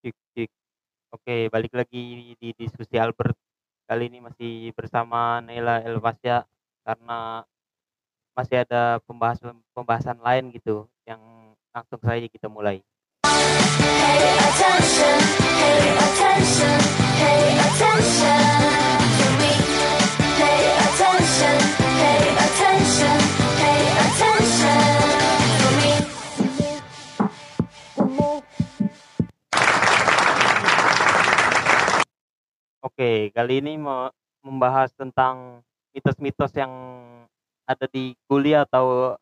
Cik cik. Oke, balik lagi di diskusi Albert. Kali ini masih bersama Naila Elfasya karena masih ada pembahasan-pembahasan lain gitu yang langsung saja kita mulai. Pay attention, pay attention, pay attention. Oke, kali ini mau membahas tentang mitos-mitos yang ada di kuliah atau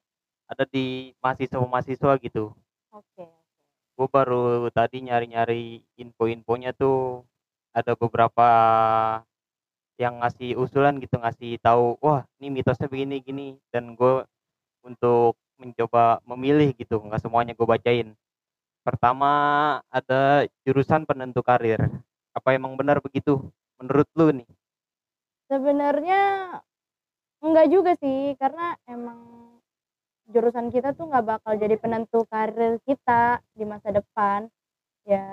ada di mahasiswa-mahasiswa gitu. Oke. Gue baru tadi nyari-nyari info-infonya tuh ada beberapa yang ngasih usulan gitu ngasih tahu wah ini mitosnya begini gini dan gue untuk mencoba memilih gitu nggak semuanya gue bacain pertama ada jurusan penentu karir apa emang benar begitu menurut lu nih? Sebenarnya enggak juga sih, karena emang jurusan kita tuh nggak bakal jadi penentu karir kita di masa depan. Ya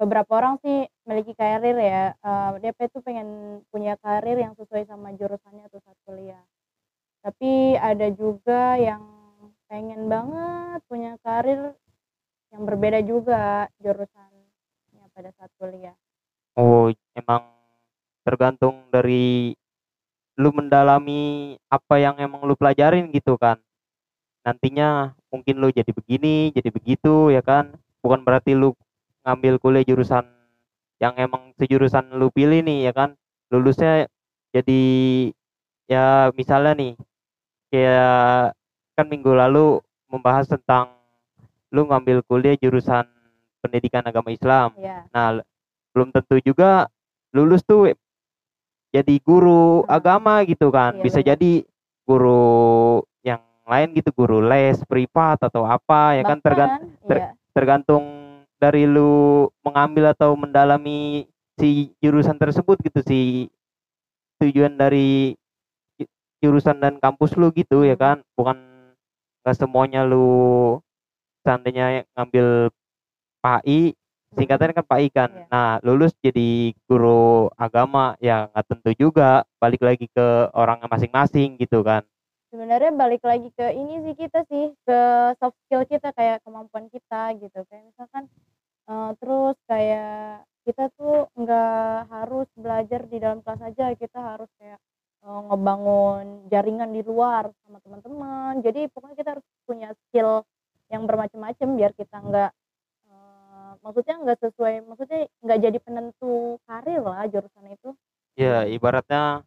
beberapa orang sih memiliki karir ya, uh, dia tuh pengen punya karir yang sesuai sama jurusannya tuh saat kuliah. Tapi ada juga yang pengen banget punya karir yang berbeda juga jurusannya pada saat kuliah. Oh, emang tergantung dari lu mendalami apa yang emang lu pelajarin gitu kan. Nantinya mungkin lu jadi begini, jadi begitu ya kan. Bukan berarti lu ngambil kuliah jurusan yang emang sejurusan lu pilih nih ya kan. Lulusnya jadi ya misalnya nih kayak kan minggu lalu membahas tentang lu ngambil kuliah jurusan pendidikan agama Islam. Yeah. Nah, belum tentu juga lulus tuh jadi guru hmm. agama gitu kan iya, bisa bener. jadi guru yang lain gitu guru les privat atau apa ya kan tergantung ter, iya. tergantung dari lu mengambil atau mendalami si jurusan tersebut gitu si tujuan dari jurusan dan kampus lu gitu ya kan bukan nggak semuanya lu seandainya ngambil PAI singkatannya kan Pak Ikan. Iya. Nah, lulus jadi guru agama ya nggak tentu juga, balik lagi ke orang masing-masing gitu kan. Sebenarnya balik lagi ke ini sih kita sih, ke soft skill kita kayak kemampuan kita gitu. Kayak misalkan uh, terus kayak kita tuh nggak harus belajar di dalam kelas aja, kita harus kayak uh, ngebangun jaringan di luar sama teman-teman. Jadi pokoknya kita harus punya skill yang bermacam-macam biar kita nggak nggak sesuai maksudnya nggak jadi penentu karir lah jurusan itu. Ya ibaratnya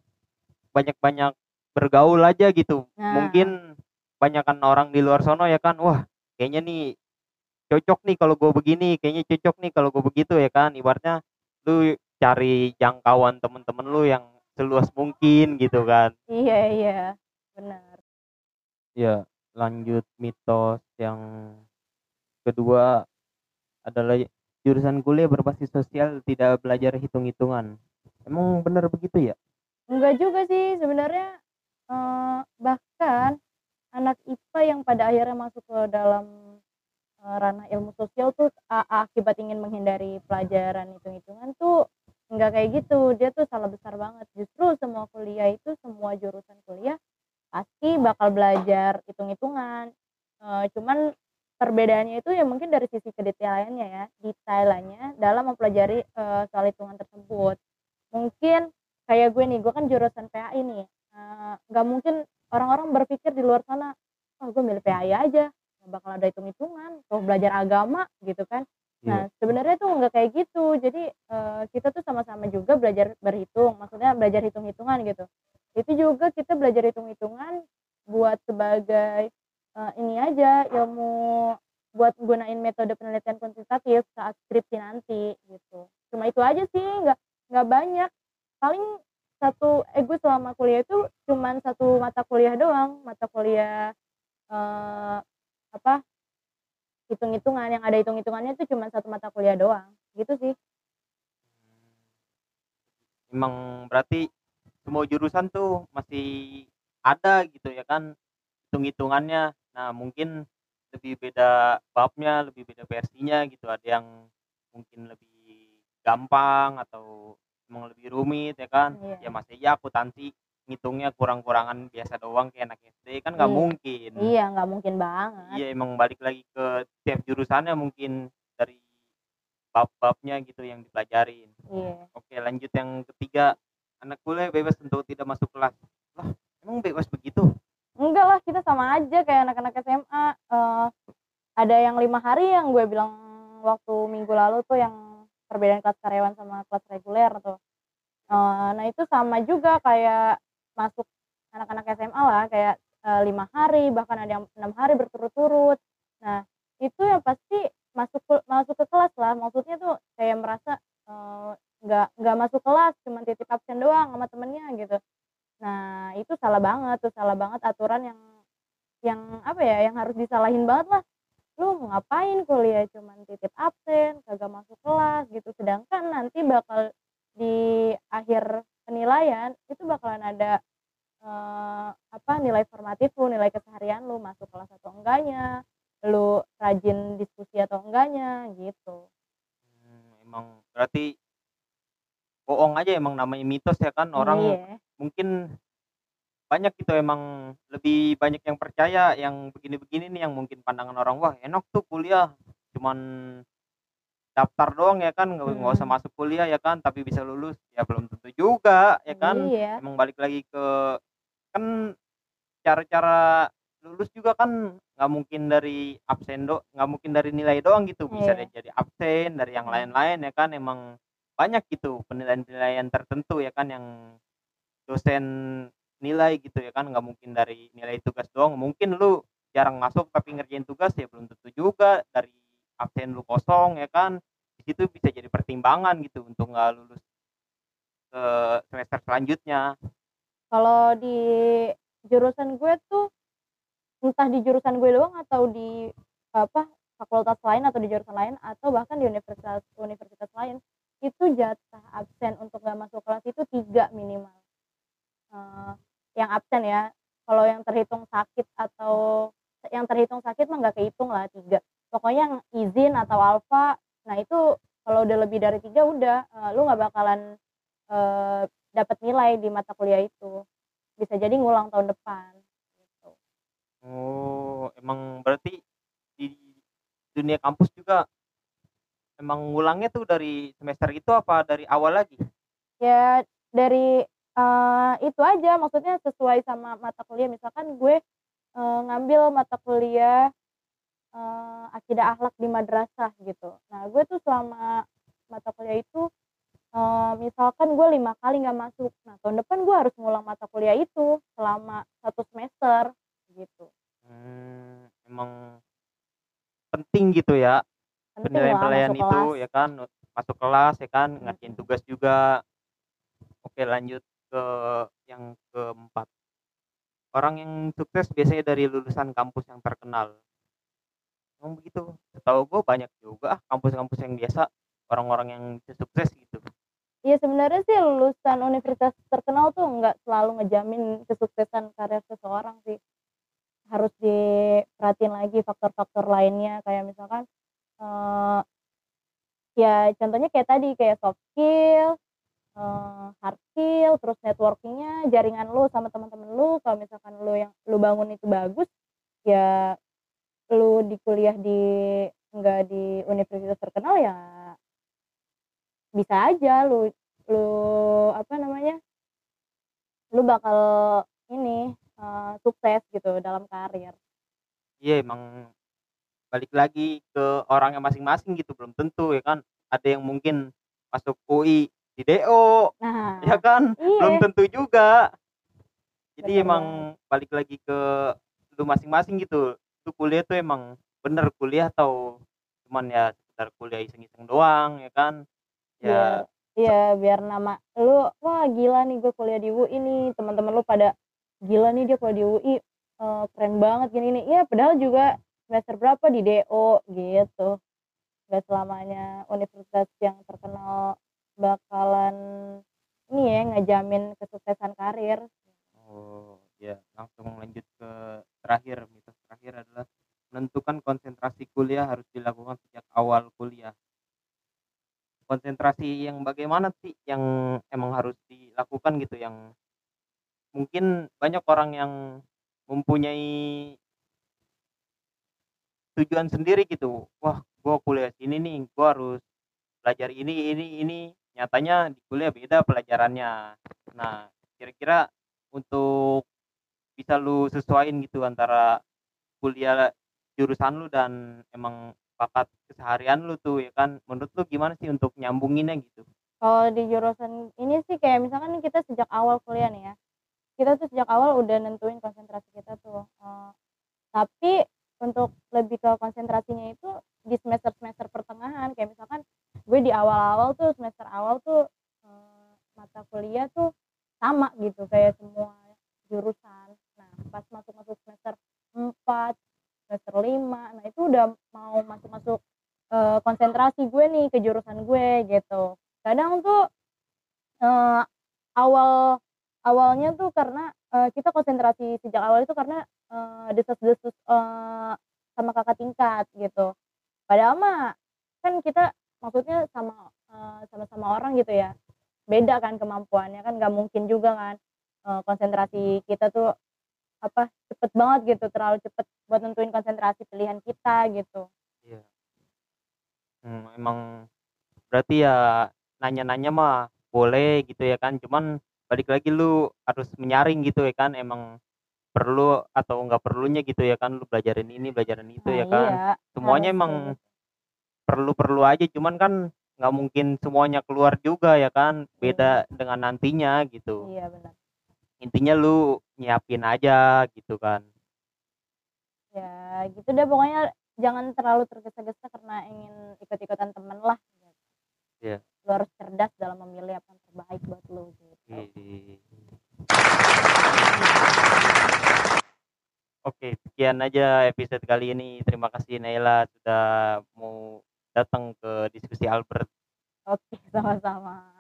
banyak-banyak bergaul aja gitu. Nah. mungkin banyakkan orang di luar sono ya kan wah kayaknya nih cocok nih kalau gue begini kayaknya cocok nih kalau gue begitu ya kan. Ibaratnya lu cari jangkauan temen-temen lu yang seluas mungkin gitu kan. Iya iya. Benar. Ya lanjut mitos yang kedua adalah jurusan kuliah berbasis sosial tidak belajar hitung-hitungan. Emang benar begitu ya? Enggak juga sih sebenarnya eh, bahkan anak IPA yang pada akhirnya masuk ke dalam eh, ranah ilmu sosial tuh akibat ingin menghindari pelajaran hitung-hitungan tuh enggak kayak gitu dia tuh salah besar banget justru semua kuliah itu semua jurusan kuliah pasti bakal belajar hitung-hitungan uh, cuman perbedaannya itu ya mungkin dari sisi kedetailannya ya detailannya dalam mempelajari uh, soal hitungan tersebut. Mungkin kayak gue nih gue kan jurusan PAI nih eh, nggak uh, mungkin orang-orang berpikir di luar sana oh gue milih PAI aja nggak bakal ada hitung-hitungan atau belajar agama gitu kan. Nah yeah. sebenarnya tuh nggak kayak gitu. Jadi uh, kita tuh sama-sama juga belajar berhitung maksudnya belajar hitung-hitungan gitu. Itu juga kita belajar hitung-hitungan buat sebagai uh, ini aja ilmu buat gunain metode penelitian kuantitatif saat skripsi nanti gitu. Cuma itu aja sih nggak nggak banyak. Paling satu eh gue selama kuliah itu cuman satu mata kuliah doang. Mata kuliah uh, apa hitung-hitungan. Yang ada hitung-hitungannya itu cuma satu mata kuliah doang. Gitu sih. Emang berarti semua jurusan tuh masih ada gitu ya kan hitung-hitungannya Nah, mungkin lebih beda babnya, lebih beda versinya gitu. Ada yang mungkin lebih gampang atau emang lebih rumit ya kan Iya. ya masa iya akuntansi ngitungnya kurang-kurangan biasa doang kayak anak SD kan nggak Iya. mungkin Iya, nggak mungkin banget. iya emang balik lagi ke tiap jurusannya mungkin dari bab-babnya gitu yang dipelajarin Iya. oke lanjut yang ketiga anak kuliah bebas untuk tidak masuk kelas lah emang bebas begitu Enggak lah, kita sama aja kayak anak-anak SMA. Eh, ada yang lima hari yang gue bilang waktu minggu lalu tuh yang perbedaan kelas karyawan sama kelas reguler tuh. Eh, nah itu sama juga kayak masuk anak-anak SMA lah kayak eh, lima hari bahkan ada yang enam hari berturut-turut. Nah itu yang pasti masuk masuk ke kelas lah. Maksudnya tuh kayak merasa nggak nggak masuk kelas cuma titip absen doang sama temennya gitu. Nah, itu salah banget tuh, salah banget aturan yang yang apa ya, yang harus disalahin banget lah. Lu ngapain kuliah cuman titip absen, kagak masuk kelas gitu. Sedangkan nanti bakal di akhir penilaian itu bakalan ada eh, apa nilai formatif lu, nilai keseharian lu masuk kelas atau enggaknya, lu rajin diskusi atau enggaknya gitu. Hmm, emang berarti bohong aja emang namanya mitos ya kan orang Iya. mungkin banyak gitu emang lebih banyak yang percaya yang begini-begini nih yang mungkin pandangan orang wah enak tuh kuliah. Cuman daftar doang ya kan? Nggak nggak usah Hmm. masuk kuliah ya kan? Tapi bisa lulus ya belum tentu juga ya kan? Iya. emang balik lagi ke kan cara-cara lulus juga kan nggak mungkin dari absen do nggak mungkin dari nilai doang gitu. Bisa dari jadi absen dari yang Hmm. lain-lain ya kan? Emang banyak gitu penilaian-penilaian tertentu ya kan? Yang dosen nilai gitu ya kan nggak mungkin dari nilai tugas doang. Mungkin lu jarang masuk tapi ngerjain tugas ya belum tentu juga. Dari absen lu kosong ya kan. Di situ bisa jadi pertimbangan gitu untuk nggak lulus ke semester selanjutnya. Kalau di jurusan gue tuh entah di jurusan gue doang atau di apa fakultas lain atau di jurusan lain atau bahkan di universitas universitas lain itu jatah absen untuk nggak masuk kelas itu tiga minimal. Eh, yang absen ya. Kalau yang terhitung sakit atau yang terhitung sakit mah nggak kehitung lah tiga. Pokoknya yang izin atau alfa nah itu kalau udah lebih dari tiga udah eh, lu nggak bakalan eh, dapat nilai di mata kuliah itu. Bisa jadi ngulang tahun depan gitu. oh emang berarti di dunia kampus juga emang ngulangnya tuh dari semester itu apa dari awal lagi? Ya dari eh, itu aja. Maksudnya sesuai sama mata kuliah. Misalkan gue eh, ngambil mata kuliah eh, akidah akhlak di madrasah gitu. Nah gue tuh selama mata kuliah itu eh, misalkan gue lima kali nggak masuk. Nah tahun depan gue harus ngulang mata kuliah itu selama satu semester gitu. Hmm, emang penting gitu ya. Penilaian-penilaian itu kelas. ya kan masuk kelas ya kan ngerjain tugas juga. Oke lanjut ke yang keempat. Orang yang sukses biasanya dari lulusan kampus yang terkenal. Emang begitu. Setahu gue banyak juga ah kampus-kampus yang biasa orang-orang yang sukses gitu. Iya sebenarnya sih lulusan universitas terkenal tuh nggak selalu ngejamin kesuksesan karir seseorang sih. Harus diperhatiin lagi faktor-faktor lainnya kayak misalkan eh ya contohnya kayak tadi kayak soft skill, eh, hard skill, terus networkingnya, jaringan lu sama teman-teman lu. Kalau misalkan lu yang lu bangun itu bagus, ya lu di kuliah di nggak di universitas terkenal ya bisa aja lu lu apa namanya lu bakal ini eh, sukses gitu dalam karir iya emang balik lagi ke orangnya masing-masing gitu belum tentu ya kan ada yang mungkin masuk UI di DO nah ya kan? belum iya tentu juga. Jadi Bener emang balik lagi ke lu masing-masing gitu. Lu kuliah tuh emang bener kuliah atau cuman ya sekedar kuliah iseng-iseng doang ya kan? Ya iya biar nama lu wah gila nih gue kuliah di UI nih. Teman-teman lu pada gila nih dia kuliah di UI eh, keren banget gini nih. Iya padahal juga semester berapa di DO gitu. Gak selamanya universitas yang terkenal bakalan ini ya ngejamin kesuksesan karir. Oh ya langsung lanjut ke terakhir. Mitos terakhir adalah menentukan konsentrasi kuliah harus dilakukan sejak awal kuliah. Konsentrasi yang bagaimana sih yang emang harus dilakukan gitu? Yang mungkin banyak orang yang mempunyai tujuan sendiri gitu, wah gua kuliah sini nih, gua harus belajar ini ini ini, nyatanya di kuliah beda pelajarannya. Nah, kira-kira untuk bisa lu sesuaiin gitu antara kuliah jurusan lu dan emang bakat keseharian lu tuh ya kan, menurut lu gimana sih untuk nyambunginnya gitu? Kalau di jurusan ini sih kayak misalkan kita sejak awal kuliah nih ya, kita tuh sejak awal udah nentuin konsentrasi kita tuh, eee, tapi untuk lebih ke konsentrasinya itu di semester-semester pertengahan kayak misalkan gue di awal-awal tuh semester awal tuh, eee, mata kuliah tuh sama gitu kayak semua jurusan. Nah pas masuk-masuk semester 4, semester 5, nah itu udah mau masuk-masuk, eee, konsentrasi gue nih ke jurusan gue gitu. Kadang tuh, eee, awal awalnya tuh karena, eee, kita konsentrasi sejak awal itu karena, eee, desas-desus, eee, sama kakak tingkat gitu. Padahal mah kan kita maksudnya sama, eee, sama-sama orang gitu ya, beda kan kemampuannya kan nggak mungkin juga kan, eee, konsentrasi kita tuh apa, cepet banget gitu, terlalu cepet buat nentuin konsentrasi pilihan kita gitu. Iya. Mmm, emang berarti ya nanya-nanya mah boleh gitu ya kan, cuman balik lagi lu harus menyaring gitu ya kan, emang perlu atau nggak perlunya gitu ya kan, lu belajarin ini, belajarin itu Nah ya iya, kan. harus Semuanya emang gitu. Perlu-perlu aja, cuman kan nggak mungkin semuanya keluar juga ya kan, beda dengan nantinya gitu. Iya bener. Intinya lu nyiapin aja gitu kan. Ya gitu deh pokoknya jangan terlalu tergesa-gesa karena ingin ikut-ikutan temen lah gitu. Iya. Lu harus cerdas dalam memilih apa yang terbaik buat lu gitu. Widih. Oke, sekian aja episode kali ini. Terima kasih Naila sudah mau datang ke diskusi Albert. Oke, sama-sama.